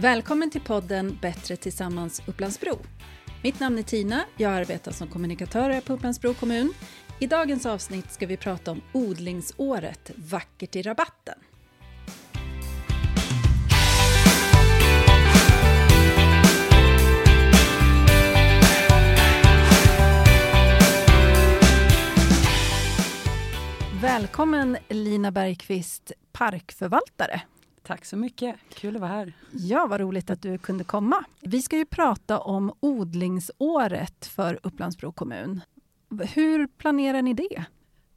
Välkommen till podden Bättre tillsammans Upplandsbro. Mitt namn är Tina, jag arbetar som kommunikatör på Upplandsbro kommun. I dagens avsnitt ska vi prata om odlingsåret Vackert i rabatten. Välkommen Lina Bergqvist, parkförvaltare. Tack så mycket. Kul att vara här. Ja, vad roligt att du kunde komma. Vi ska ju prata om odlingsåret för Upplandsbro kommun. Hur planerar ni det?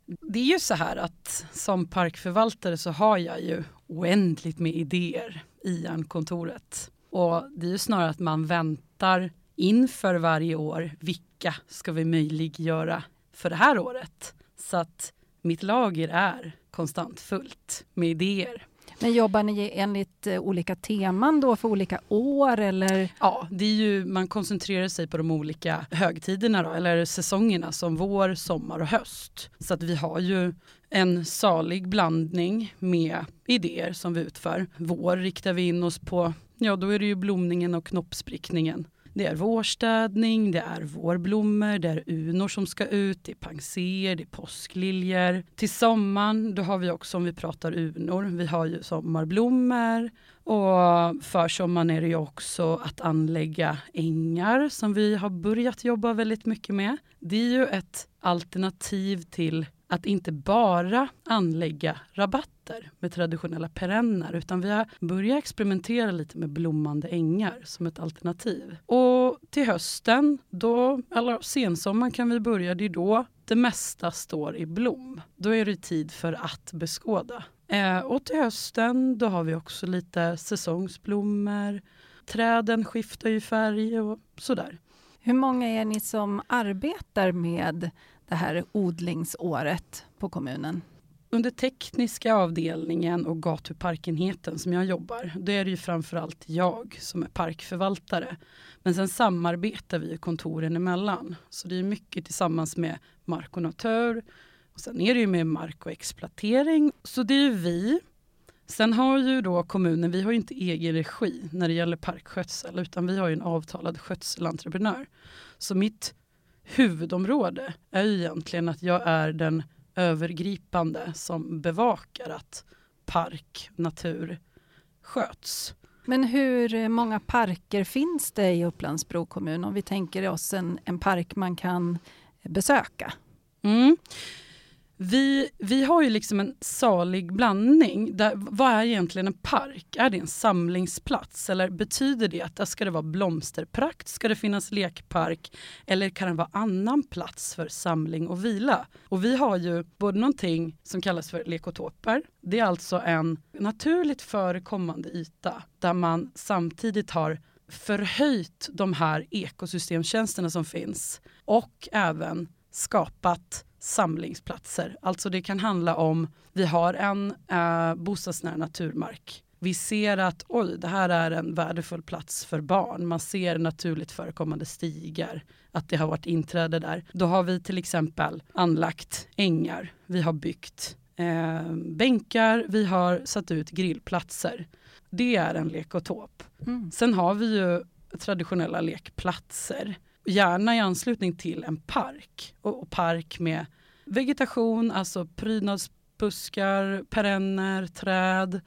Det är ju så här att som parkförvaltare så har jag ju oändligt med idéer i kontoret. Och det är ju snarare att man väntar inför varje år. Vilka ska vi möjliggöra för det här året? Så att mitt lager är konstant fullt med idéer. Men jobbar ni enligt eh, olika teman då för olika år eller? Ja, det är ju, man koncentrerar sig på de olika högtiderna då, eller säsongerna som vår, sommar och höst. Så att vi har ju en salig blandning med idéer som vi utför. Vår riktar vi in oss på, ja då är det ju blomningen och knoppsprickningen. Det är vårstädning, det är vårblommor, det är unor som ska ut, det är panser, det är påskliljor. Till sommaren, då har vi också, om vi pratar unor, vi har ju sommarblommor. Och för sommaren är det ju också att anlägga ängar som vi har börjat jobba väldigt mycket med. Det är ju ett alternativ till att inte bara anlägga rabatter med traditionella perenner utan vi har börjat experimentera lite med blommande ängar som ett alternativ. Och till hösten, då, eller sensommaren kan vi börja, det är då det mesta står i blom. Då är det tid för att beskåda. Eh, och till hösten då har vi också lite säsongsblommor. Träden skiftar ju färg och sådär. Hur många är ni som arbetar med det här odlingsåret på kommunen? Under tekniska avdelningen och gatuparkenheten som jag jobbar, då är det ju framförallt jag som är parkförvaltare. Men sen samarbetar vi kontoren emellan. Så det är mycket tillsammans med mark och natur. Och sen är det ju med mark och exploatering. Så det är ju vi. Sen har ju då kommunen, vi har ju inte egen regi när det gäller parkskötsel utan vi har ju en avtalad skötselentreprenör. Så mitt huvudområde är ju egentligen att jag är den övergripande som bevakar att park, natur sköts. Men hur många parker finns det i Upplandsbro kommun om vi tänker oss en, en park man kan besöka? Mm. Vi, vi har ju liksom en salig blandning. Där, vad är egentligen en park? Är det en samlingsplats? Eller betyder det att där ska det vara blomsterprakt? Ska det finnas lekpark? Eller kan det vara annan plats för samling och vila? Och vi har ju både någonting som kallas för lekotoper. Det är alltså en naturligt förekommande yta där man samtidigt har förhöjt de här ekosystemtjänsterna som finns och även skapat samlingsplatser. Alltså det kan handla om, vi har en eh, bostadsnära naturmark. Vi ser att oj, det här är en värdefull plats för barn. Man ser naturligt förekommande stigar, att det har varit inträde där. Då har vi till exempel anlagt ängar. Vi har byggt eh, bänkar, vi har satt ut grillplatser. Det är en lekotop. Mm. Sen har vi ju traditionella lekplatser gärna i anslutning till en park. Och, och park med vegetation, alltså prydnadsbuskar, perenner, träd.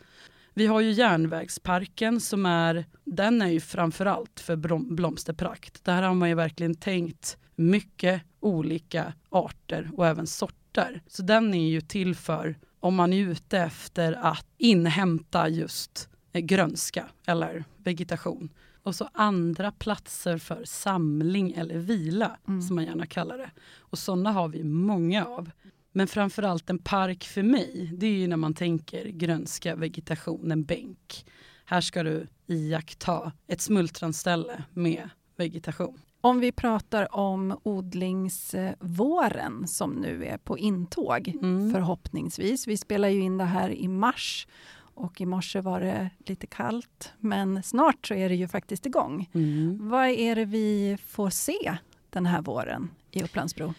Vi har ju järnvägsparken som är, den är ju framförallt för blomsterprakt. Där har man ju verkligen tänkt mycket olika arter och även sorter. Så den är ju till för om man är ute efter att inhämta just eh, grönska eller vegetation. Och så andra platser för samling eller vila, mm. som man gärna kallar det. Och sådana har vi många av. Men framförallt en park för mig, det är ju när man tänker grönska, vegetation, en bänk. Här ska du iaktta ett smultronställe med vegetation. Om vi pratar om odlingsvåren som nu är på intåg, mm. förhoppningsvis. Vi spelar ju in det här i mars och i morse var det lite kallt, men snart så är det ju faktiskt igång. Mm. Vad är det vi får se den här våren i Upplandsbro?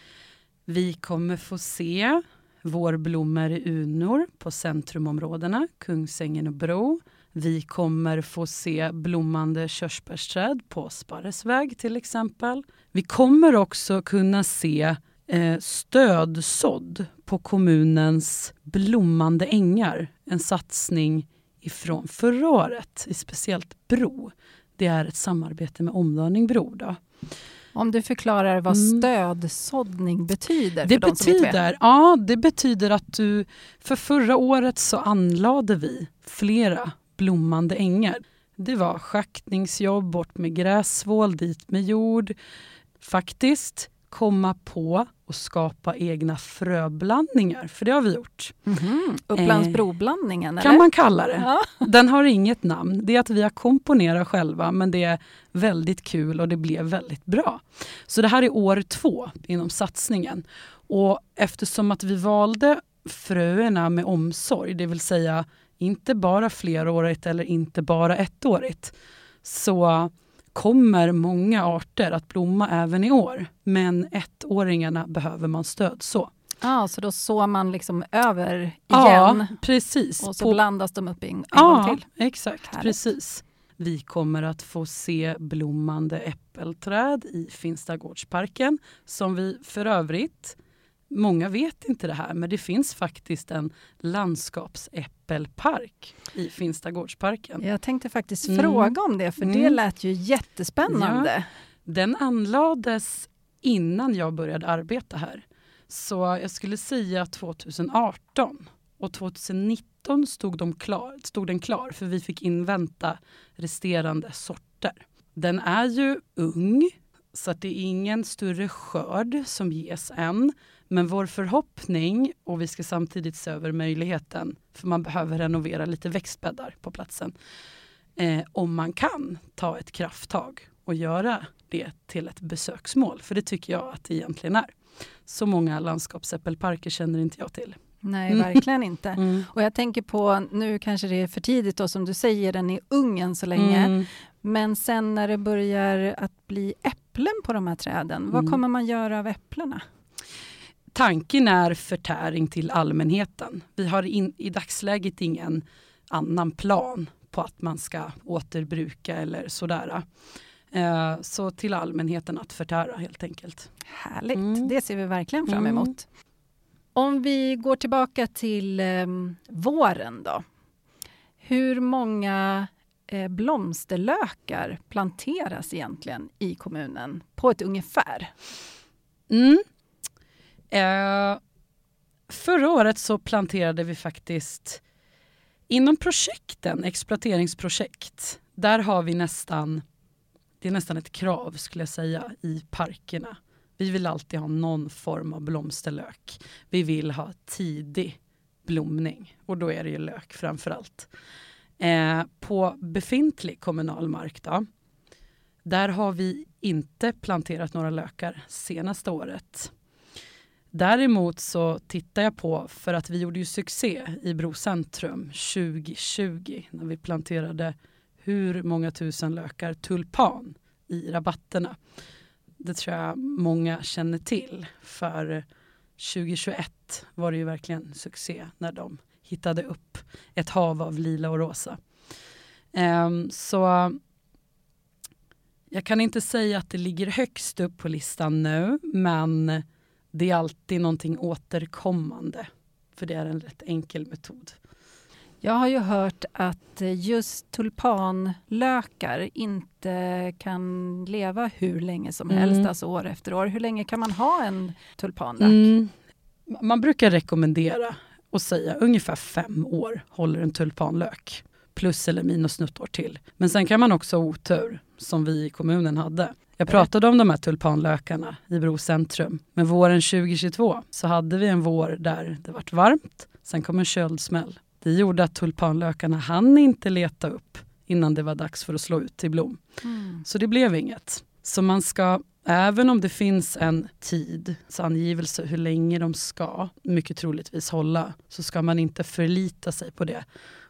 Vi kommer få se vårblommor i unor på centrumområdena, Kungsängen och Bro. Vi kommer få se blommande körsbärsträd på Sparresväg till exempel. Vi kommer också kunna se eh, stödsådd på kommunens blommande ängar. En satsning ifrån förra året, i speciellt Bro. Det är ett samarbete med Omdaning Bro. Då. Om du förklarar vad mm. stödsåddning betyder? Det betyder, ja, det betyder att du... För förra året så anlade vi flera blommande ängar. Det var schaktningsjobb, bort med gräsvål, dit med jord. Faktiskt komma på och skapa egna fröblandningar, för det har vi gjort. Mm -hmm. Upplandsbroblandningen? Eh, kan man kalla det. Ja. Den har inget namn. Det är att vi har komponerat själva, men det är väldigt kul och det blev väldigt bra. Så det här är år två inom satsningen. Och eftersom att vi valde fröerna med omsorg, det vill säga inte bara flerårigt eller inte bara ettårigt, så kommer många arter att blomma även i år. Men ettåringarna behöver man stöd så. Ah, så då sår man liksom över igen? Ja, precis. Och så På... blandas de upp en, en ja, gång till? exakt. Härligt. Precis. Vi kommer att få se blommande äppelträd i Finstagårdsparken som vi för övrigt Många vet inte det här, men det finns faktiskt en landskapsäppelpark i Finstagårdsparken. Jag tänkte faktiskt mm. fråga om det, för mm. det lät ju jättespännande. Ja, den anlades innan jag började arbeta här. Så jag skulle säga 2018. Och 2019 stod, de klar, stod den klar, för vi fick invänta resterande sorter. Den är ju ung, så det är ingen större skörd som ges än. Men vår förhoppning, och vi ska samtidigt se över möjligheten, för man behöver renovera lite växtbäddar på platsen. Eh, om man kan ta ett krafttag och göra det till ett besöksmål, för det tycker jag att det egentligen är. Så många landskapsäppelparker känner inte jag till. Nej, mm. verkligen inte. Mm. Och jag tänker på, nu kanske det är för tidigt då, som du säger, den är ungen så länge. Mm. Men sen när det börjar att bli äpplen på de här träden, vad mm. kommer man göra av äpplena? Tanken är förtäring till allmänheten. Vi har in, i dagsläget ingen annan plan på att man ska återbruka eller sådär. Eh, så till allmänheten att förtära helt enkelt. Härligt, mm. det ser vi verkligen fram mm. emot. Mm. Om vi går tillbaka till eh, våren då. Hur många eh, blomsterlökar planteras egentligen i kommunen på ett ungefär? Mm. Eh, förra året så planterade vi faktiskt inom projekten, exploateringsprojekt, där har vi nästan, det är nästan ett krav skulle jag säga, i parkerna. Vi vill alltid ha någon form av blomsterlök. Vi vill ha tidig blomning och då är det ju lök framför allt. Eh, på befintlig kommunal mark då, där har vi inte planterat några lökar senaste året. Däremot så tittar jag på, för att vi gjorde ju succé i Brocentrum 2020 när vi planterade hur många tusen lökar tulpan i rabatterna. Det tror jag många känner till, för 2021 var det ju verkligen succé när de hittade upp ett hav av lila och rosa. Um, så jag kan inte säga att det ligger högst upp på listan nu, men det är alltid någonting återkommande. För det är en rätt enkel metod. Jag har ju hört att just tulpanlökar inte kan leva hur länge som mm. helst, alltså år efter år. Hur länge kan man ha en tulpanlök? Mm. Man brukar rekommendera och säga ungefär fem år håller en tulpanlök. Plus eller minus något år till. Men sen kan man också ha otur, som vi i kommunen hade. Jag pratade om de här tulpanlökarna i Bro centrum. Men våren 2022 så hade vi en vår där det vart varmt. Sen kom en köldsmäll. Det gjorde att tulpanlökarna hann inte leta upp innan det var dags för att slå ut till blom. Mm. Så det blev inget. Så man ska, även om det finns en tidsangivelse hur länge de ska mycket troligtvis hålla, så ska man inte förlita sig på det.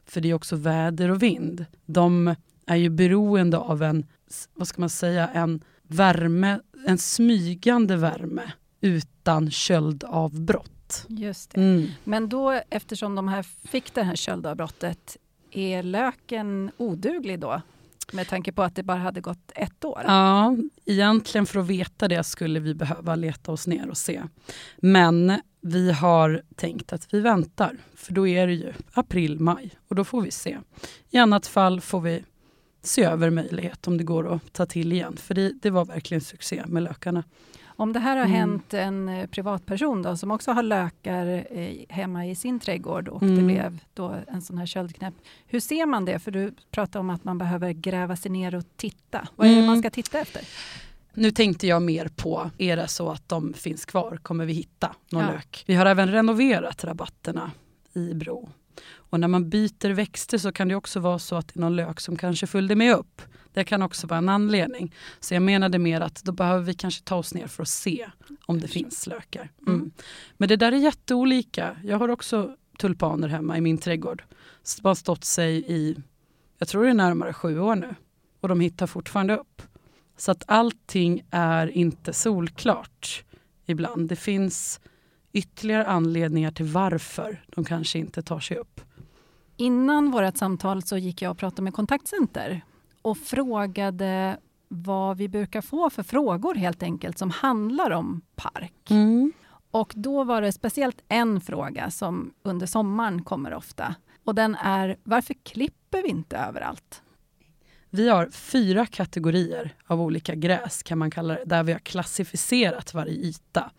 För det är också väder och vind. De är ju beroende av en, vad ska man säga, en värme, en smygande värme utan köldavbrott. Just det. Mm. Men då, eftersom de här fick det här köldavbrottet, är löken oduglig då? Med tanke på att det bara hade gått ett år? Ja, egentligen för att veta det skulle vi behöva leta oss ner och se. Men vi har tänkt att vi väntar, för då är det ju april, maj och då får vi se. I annat fall får vi se över möjlighet om det går att ta till igen, för det, det var verkligen succé med lökarna. Om det här har mm. hänt en eh, privatperson då, som också har lökar eh, hemma i sin trädgård och mm. det blev då en sån här köldknäpp. Hur ser man det? För du pratar om att man behöver gräva sig ner och titta. Vad är det man mm. ska titta efter? Nu tänkte jag mer på, är det så att de finns kvar kommer vi hitta någon ja. lök. Vi har även renoverat rabatterna i Bro. Och när man byter växter så kan det också vara så att det är någon lök som kanske följde med upp. Det kan också vara en anledning. Så jag menade mer att då behöver vi kanske ta oss ner för att se om det finns lökar. Mm. mm. Men det där är jätteolika. Jag har också tulpaner hemma i min trädgård. Som har stått sig i, jag tror det är närmare sju år nu. Och de hittar fortfarande upp. Så att allting är inte solklart ibland. Det finns ytterligare anledningar till varför de kanske inte tar sig upp. Innan vårt samtal så gick jag och pratade med kontaktcenter och frågade vad vi brukar få för frågor helt enkelt som handlar om park. Mm. Och då var det speciellt en fråga som under sommaren kommer ofta. Och den är, varför klipper vi inte överallt? Vi har fyra kategorier av olika gräs, kan man kalla det, där vi har klassificerat varje yta.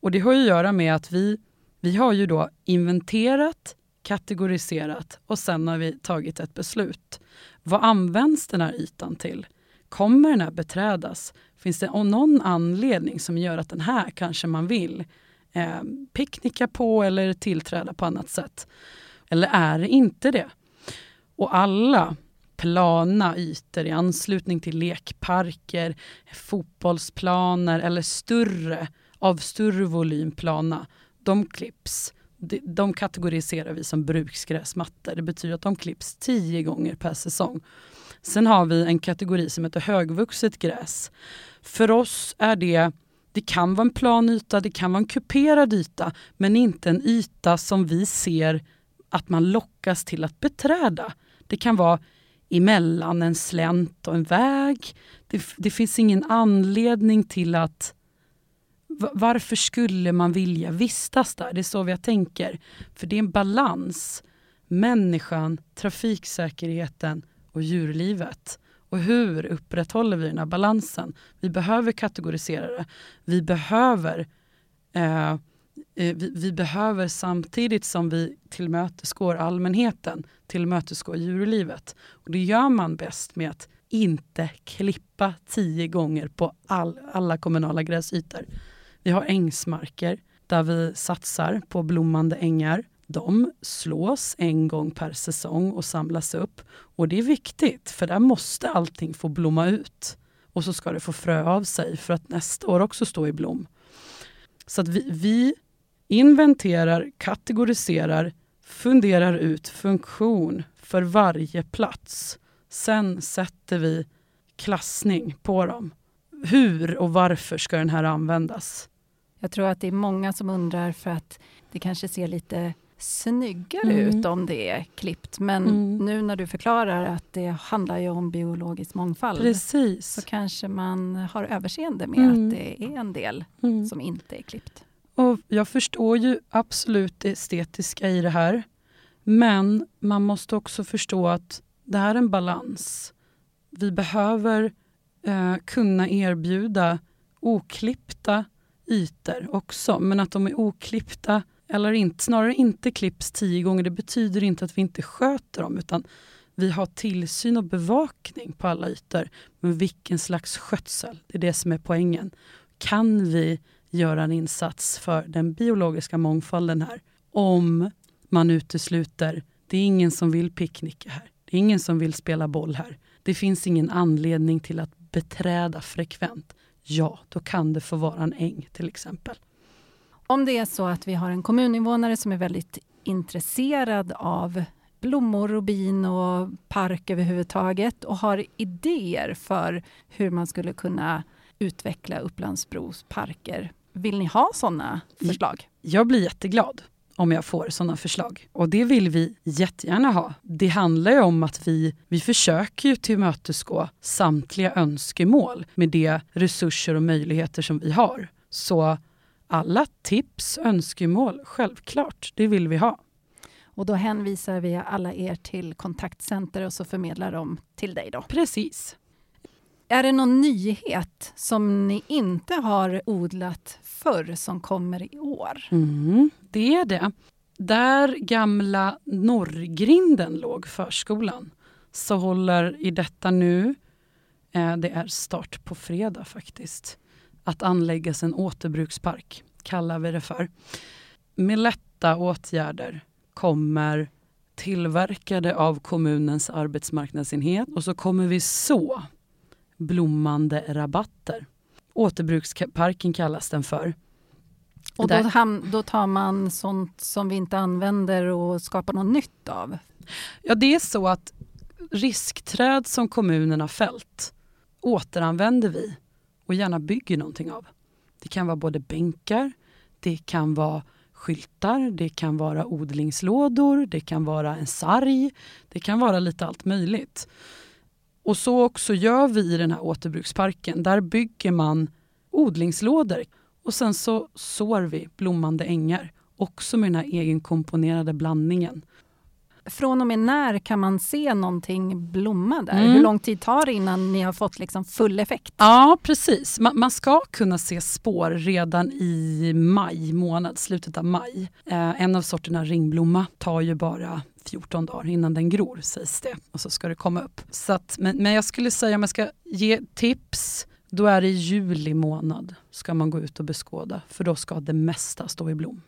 Och det har att göra med att vi, vi har ju då inventerat, kategoriserat och sen har vi tagit ett beslut. Vad används den här ytan till? Kommer den här beträdas? Finns det någon anledning som gör att den här kanske man vill eh, picknicka på eller tillträda på annat sätt? Eller är det inte det? Och alla plana ytor i anslutning till lekparker, fotbollsplaner eller större, av större volym plana, de klipps. De, kategoriserar vi som bruksgräsmattor. Det betyder att de klipps tio gånger per säsong. Sen har vi en kategori som heter högvuxet gräs. För oss är det det kan vara en plan yta, det kan vara en kuperad yta, men inte en yta som vi ser att man lockas till att beträda. Det kan vara emellan en slänt och en väg. Det, det finns ingen anledning till att varför skulle man vilja vistas där? Det är så jag tänker. För det är en balans. Människan, trafiksäkerheten och djurlivet. Och hur upprätthåller vi den här balansen? Vi behöver kategorisera det. Vi behöver eh, eh vi, vi, behöver samtidigt som vi tillmötesgår allmänheten tillmötesgå djurlivet. Och det gör man bäst med att inte klippa tio gånger på all, alla kommunala gräsytor. Vi har ängsmarker där vi satsar på blommande ängar. De slås en gång per säsong och samlas upp. Och det är viktigt, för där måste allting få blomma ut. Och så ska det få frö av sig för att nästa år också stå i blom. Så att vi, vi inventerar, kategoriserar, funderar ut funktion för varje plats. Sen sätter vi klassning på dem. Hur och varför ska den här användas? Jag tror att det är många som undrar för att det kanske ser lite snyggare mm. ut om det är klippt. Men mm. nu när du förklarar att det handlar ju om biologisk mångfald Precis. så kanske man har överseende med mm. att det är en del mm. som inte är klippt. Och jag förstår ju absolut det estetiska i det här. Men man måste också förstå att det här är en balans. Vi behöver eh, kunna erbjuda oklippta ytor också. Men att de är oklippta, eller inte, snarare inte klipps tio gånger, det betyder inte att vi inte sköter dem. Utan vi har tillsyn och bevakning på alla ytor. Men vilken slags skötsel, det är det som är poängen. Kan vi göra en insats för den biologiska mångfalden här. Om man utesluter, det är ingen som vill picknicka här. Det är ingen som vill spela boll här. Det finns ingen anledning till att beträda frekvent. Ja, då kan det få vara en äng till exempel. Om det är så att vi har en kommuninvånare som är väldigt intresserad av blommor och bin och park överhuvudtaget och har idéer för hur man skulle kunna utveckla Upplandsbros parker. Vill ni ha sådana förslag? Jag blir jätteglad om jag får sådana förslag. Och det vill vi jättegärna ha. Det handlar ju om att vi, vi försöker ju tillmötesgå samtliga önskemål med de resurser och möjligheter som vi har. Så alla tips, önskemål, självklart, det vill vi ha. Och då hänvisar vi alla er till kontaktcenter och så förmedlar de till dig då? Precis. Är det någon nyhet som ni inte har odlat förr som kommer i år? Mm, det är det. Där gamla Norrgrinden låg förskolan så håller i detta nu, eh, det är start på fredag faktiskt, att anläggas en återbrukspark, kallar vi det för. Med lätta åtgärder kommer tillverkade av kommunens arbetsmarknadsenhet och så kommer vi så blommande rabatter. Återbruksparken kallas den för. Och då, då, tar man sånt som vi inte använder och skapar något nytt av? Ja, det är så att riskträd som kommunen har fällt återanvänder vi och gärna bygger någonting av. Det kan vara både bänkar, det kan vara skyltar, det kan vara odlingslådor, det kan vara en sarg, det kan vara lite allt möjligt. Och så också gör vi i den här återbruksparken. Där bygger man odlingslådor och sen så sår vi blommande ängar. Också med den här egenkomponerade blandningen. Från och med när kan man se någonting blomma där? Mm. Hur lång tid tar det innan ni har fått liksom full effekt? Ja, precis. Man, man, ska kunna se spår redan i maj månad, slutet av maj. Eh, en av sorterna ringblomma tar ju bara 14 dagar innan den gror sägs det. Och så ska det komma upp. Så att, men, men jag skulle säga om jag ska ge tips då är det i juli månad ska man gå ut och beskåda för då ska det mesta stå i blom.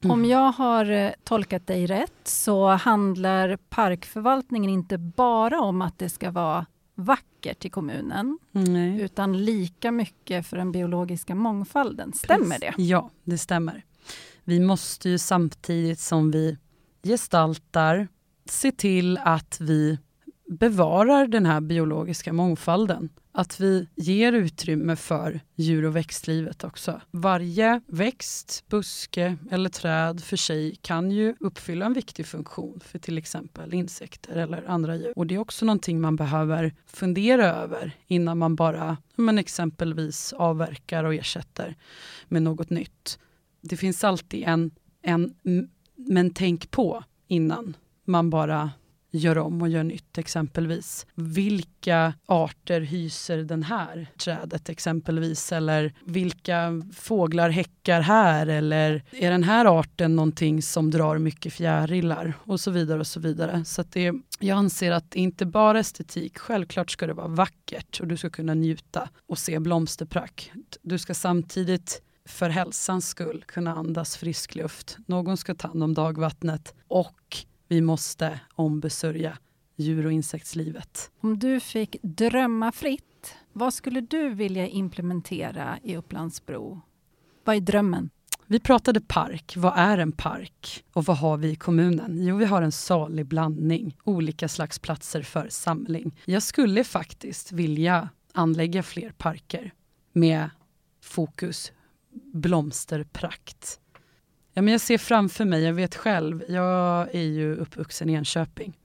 Mm. Om jag har eh, tolkat dig rätt så handlar parkförvaltningen inte bara om att det ska vara vackert i kommunen Nej. utan lika mycket för den biologiska mångfalden. Stämmer det? Ja, det stämmer. Vi måste ju samtidigt som vi gestaltar, se till att vi bevarar den här biologiska mångfalden. Att vi ger utrymme för djur och växtlivet också. Varje växt, buske eller träd för sig kan ju uppfylla en viktig funktion för till exempel insekter eller andra djur. Och det är också någonting man behöver fundera över innan man bara men exempelvis avverkar och ersätter med något nytt. Det finns alltid en, en men tänk på innan man bara gör om och gör nytt exempelvis. Vilka arter hyser den här trädet exempelvis? Eller vilka fåglar häckar här? Eller är den här arten någonting som drar mycket fjärilar? Och så vidare och så vidare. Så det, jag anser att det inte bara estetik, självklart ska det vara vackert och du ska kunna njuta och se blomsterprakt. Du ska samtidigt för hälsans skull kunna andas frisk luft. Någon ska ta hand om dagvattnet och vi måste ombesörja djur och insektslivet. Om du fick drömma fritt, vad skulle du vilja implementera i Upplandsbro? Vad är drömmen? Vi pratade park. Vad är en park? Och vad har vi i kommunen? Jo, vi har en salig blandning. Olika slags platser för samling. Jag skulle faktiskt vilja anlägga fler parker med fokus blomsterprakt. Ja, men jag ser framför mig, jag vet själv, jag är ju uppvuxen i Enköping.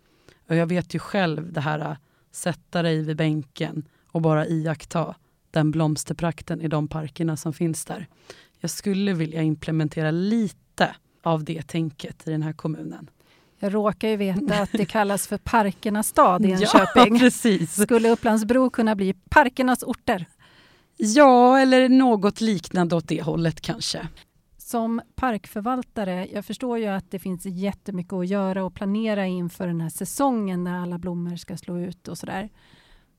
Och jag vet ju själv det här att sätta dig vid bänken och bara iaktta den blomsterprakten i de parkerna som finns där. Jag skulle vilja implementera lite av det tänket i den här kommunen. Jag råkar ju veta att det kallas för Parkernas stad i Enköping. Ja, precis. Skulle Upplandsbro kunna bli Parkernas orter? Ja, eller något liknande åt det hållet kanske. Som parkförvaltare, jag förstår ju att det finns jättemycket att göra och planera inför den här säsongen när alla blommor ska slå ut och sådär.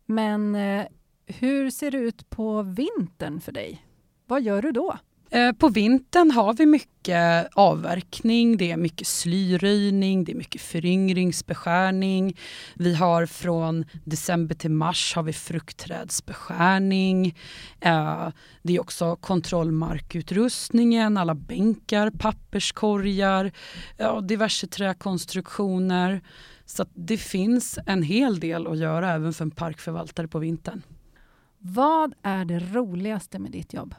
Men eh, hur ser det ut på vintern för dig? Vad gör du då? Eh, på vintern har vi mycket avverkning, det är mycket slyröjning, det är mycket föryngringsbeskärning. Vi har från december till mars har vi fruktträdsbeskärning. Eh, det är också kontrollmarkutrustningen, alla bänkar, papperskorgar, diverse träkonstruktioner. Så det finns en hel del att göra även för en parkförvaltare på vintern. Vad är det roligaste med ditt jobb?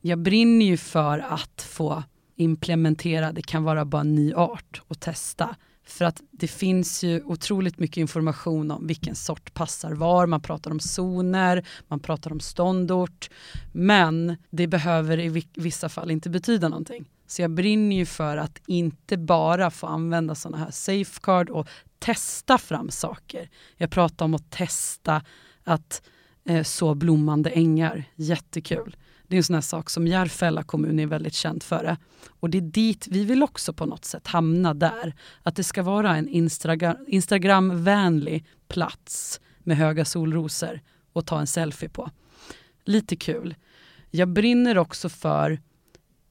Jag brinner ju för att få implementera, det kan vara bara en ny art och testa. För att det finns ju otroligt mycket information om vilken sort passar var. Man pratar om zoner, man pratar om ståndort. Men det behöver i vissa fall inte betyda någonting. Så jag brinner ju för att inte bara få använda sådana här safeguard och testa fram saker. Jag pratar om att testa att eh, så blommande ängar. Jättekul. Det är en sån här sak som Järfälla kommun är väldigt känd för. Det. Och det är dit vi vill också på något sätt hamna där. Att det ska vara en Instagram, Instagramvänlig plats med höga solrosor och ta en selfie på. Lite kul. Jag brinner också för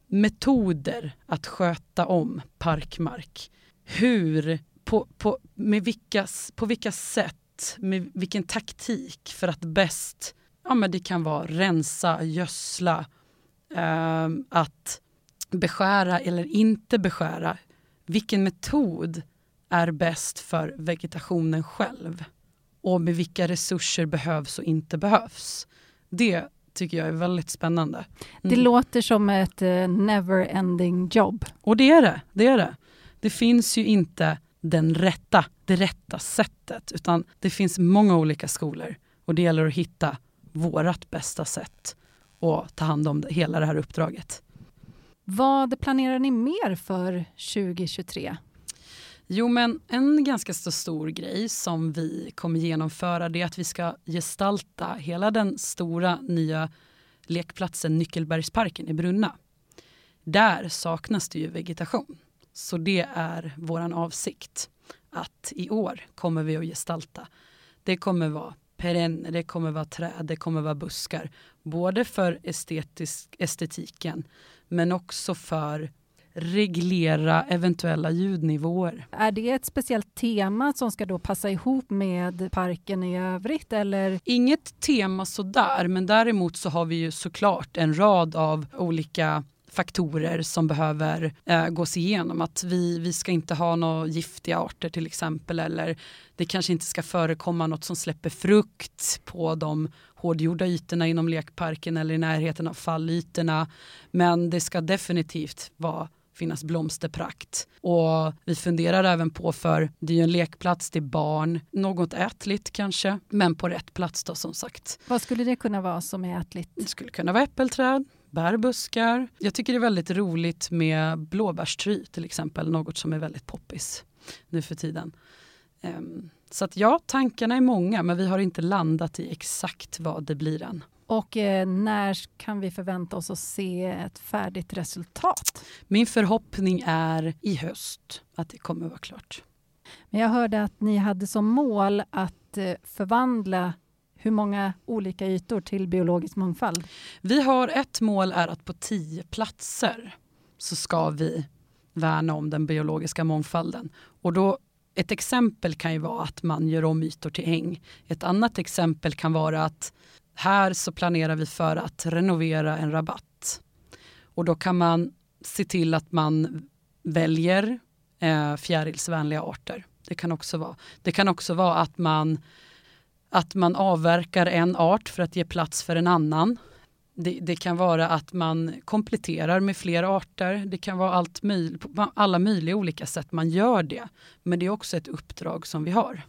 metoder att sköta om parkmark. Hur, på, på, med vilka, på vilka sätt, med vilken taktik för att bäst ja, men det kan vara rensa, gödsla, eh, att beskära eller inte beskära. Vilken metod är bäst för vegetationen själv? Och med vilka resurser behövs och inte behövs? Det tycker jag är väldigt spännande. Mm. Det låter som ett uh, never-ending jobb. Och det är det. Det är det. Det finns ju inte den rätta, det rätta sättet, utan det finns många olika skolor och det gäller att hitta vårt bästa sätt att ta hand om hela det här uppdraget. Vad planerar ni mer för 2023? Jo, men en ganska så stor grej som vi kommer genomföra det är att vi ska gestalta hela den stora nya lekplatsen Nyckelbergsparken i Brunna. Där saknas det ju vegetation. Så det är vår avsikt att i år kommer vi att gestalta. Det kommer vara perenner, det kommer vara träd, det kommer vara buskar. Både för estetisk, estetiken men också för reglera eventuella ljudnivåer. Är det ett speciellt tema som ska då passa ihop med parken i övrigt? Eller? Inget tema sådär, men däremot så har vi ju såklart en rad av olika faktorer som behöver eh, gås igenom. Att vi, vi ska inte ha några giftiga arter till exempel eller det kanske inte ska förekomma något som släpper frukt på de hårdgjorda ytorna inom lekparken eller i närheten av fallytorna. Men det ska definitivt vara finnas blomsterprakt. Och vi funderar även på, för det är ju en lekplats till barn, något ätligt kanske, men på rätt plats då som sagt. Vad skulle det kunna vara som är ätligt? Det skulle kunna vara äppelträd, bärbuskar. Jag tycker det är väldigt roligt med blåbärstry till exempel, något som är väldigt poppis nu för tiden. Um, så att ja, tankarna är många men vi har inte landat i exakt vad det blir än. Och eh, när kan vi förvänta oss att se ett färdigt resultat? Min förhoppning är i höst att det kommer att vara klart. Men jag hörde att ni hade som mål att eh, förvandla hur många olika ytor till biologisk mångfald? Vi har ett mål är att på tio platser så ska vi värna om den biologiska mångfalden. Och då, ett exempel kan ju vara att man gör om ytor till äng. Ett annat exempel kan vara att här så planerar vi för att renovera en rabatt. Och då kan man se till att man väljer eh, fjärilsvänliga arter. Det kan också vara, det kan också vara att man att man avverkar en art för att ge plats för en annan. Det, det, kan vara att man kompletterar med fler arter. Det kan vara allt möj på alla möjliga olika sätt man gör det. Men det är också ett uppdrag som vi har.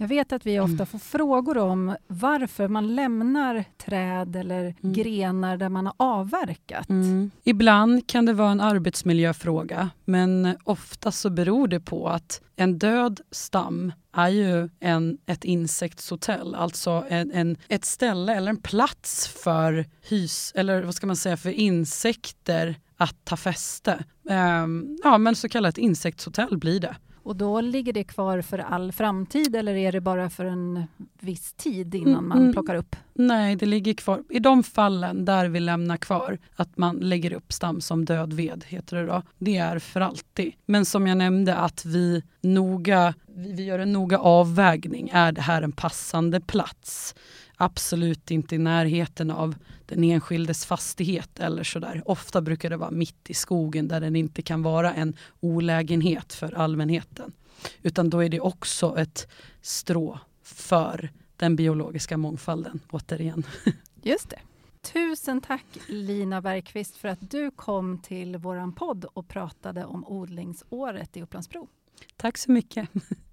Jag vet att vi ofta mm. får frågor om varför man lämnar träd eller mm. grenar där man har avverkat. Mm. Ibland kan det vara en arbetsmiljöfråga men ofta så beror det på att en död stam är ju en, ett insektshotell, alltså en, en, ett ställe eller en plats för hys, eller vad ska man säga, för insekter att ta fäste. Um, ja, men så kallat insektshotell blir det. Och då ligger det kvar för all framtid eller är det bara för en viss tid innan mm, man mm. plockar upp? Nej, det ligger kvar. I de fallen där vi lämnar kvar att man lägger upp stam som död ved, heter det då. Det är för alltid. Men som jag nämnde att vi noga, vi gör en noga avvägning. Är det här en passande plats? Absolut inte i närheten av den enskildes fastighet eller sådär. Ofta brukar det vara mitt i skogen där den inte kan vara en olägenhet för allmänheten. Utan då är det också ett strå för den biologiska mångfalden återigen. Just det. Tusen tack Lina Bergqvist för att du kom till våran podd och pratade om odlingsåret i Upplandsbro. Tack så mycket.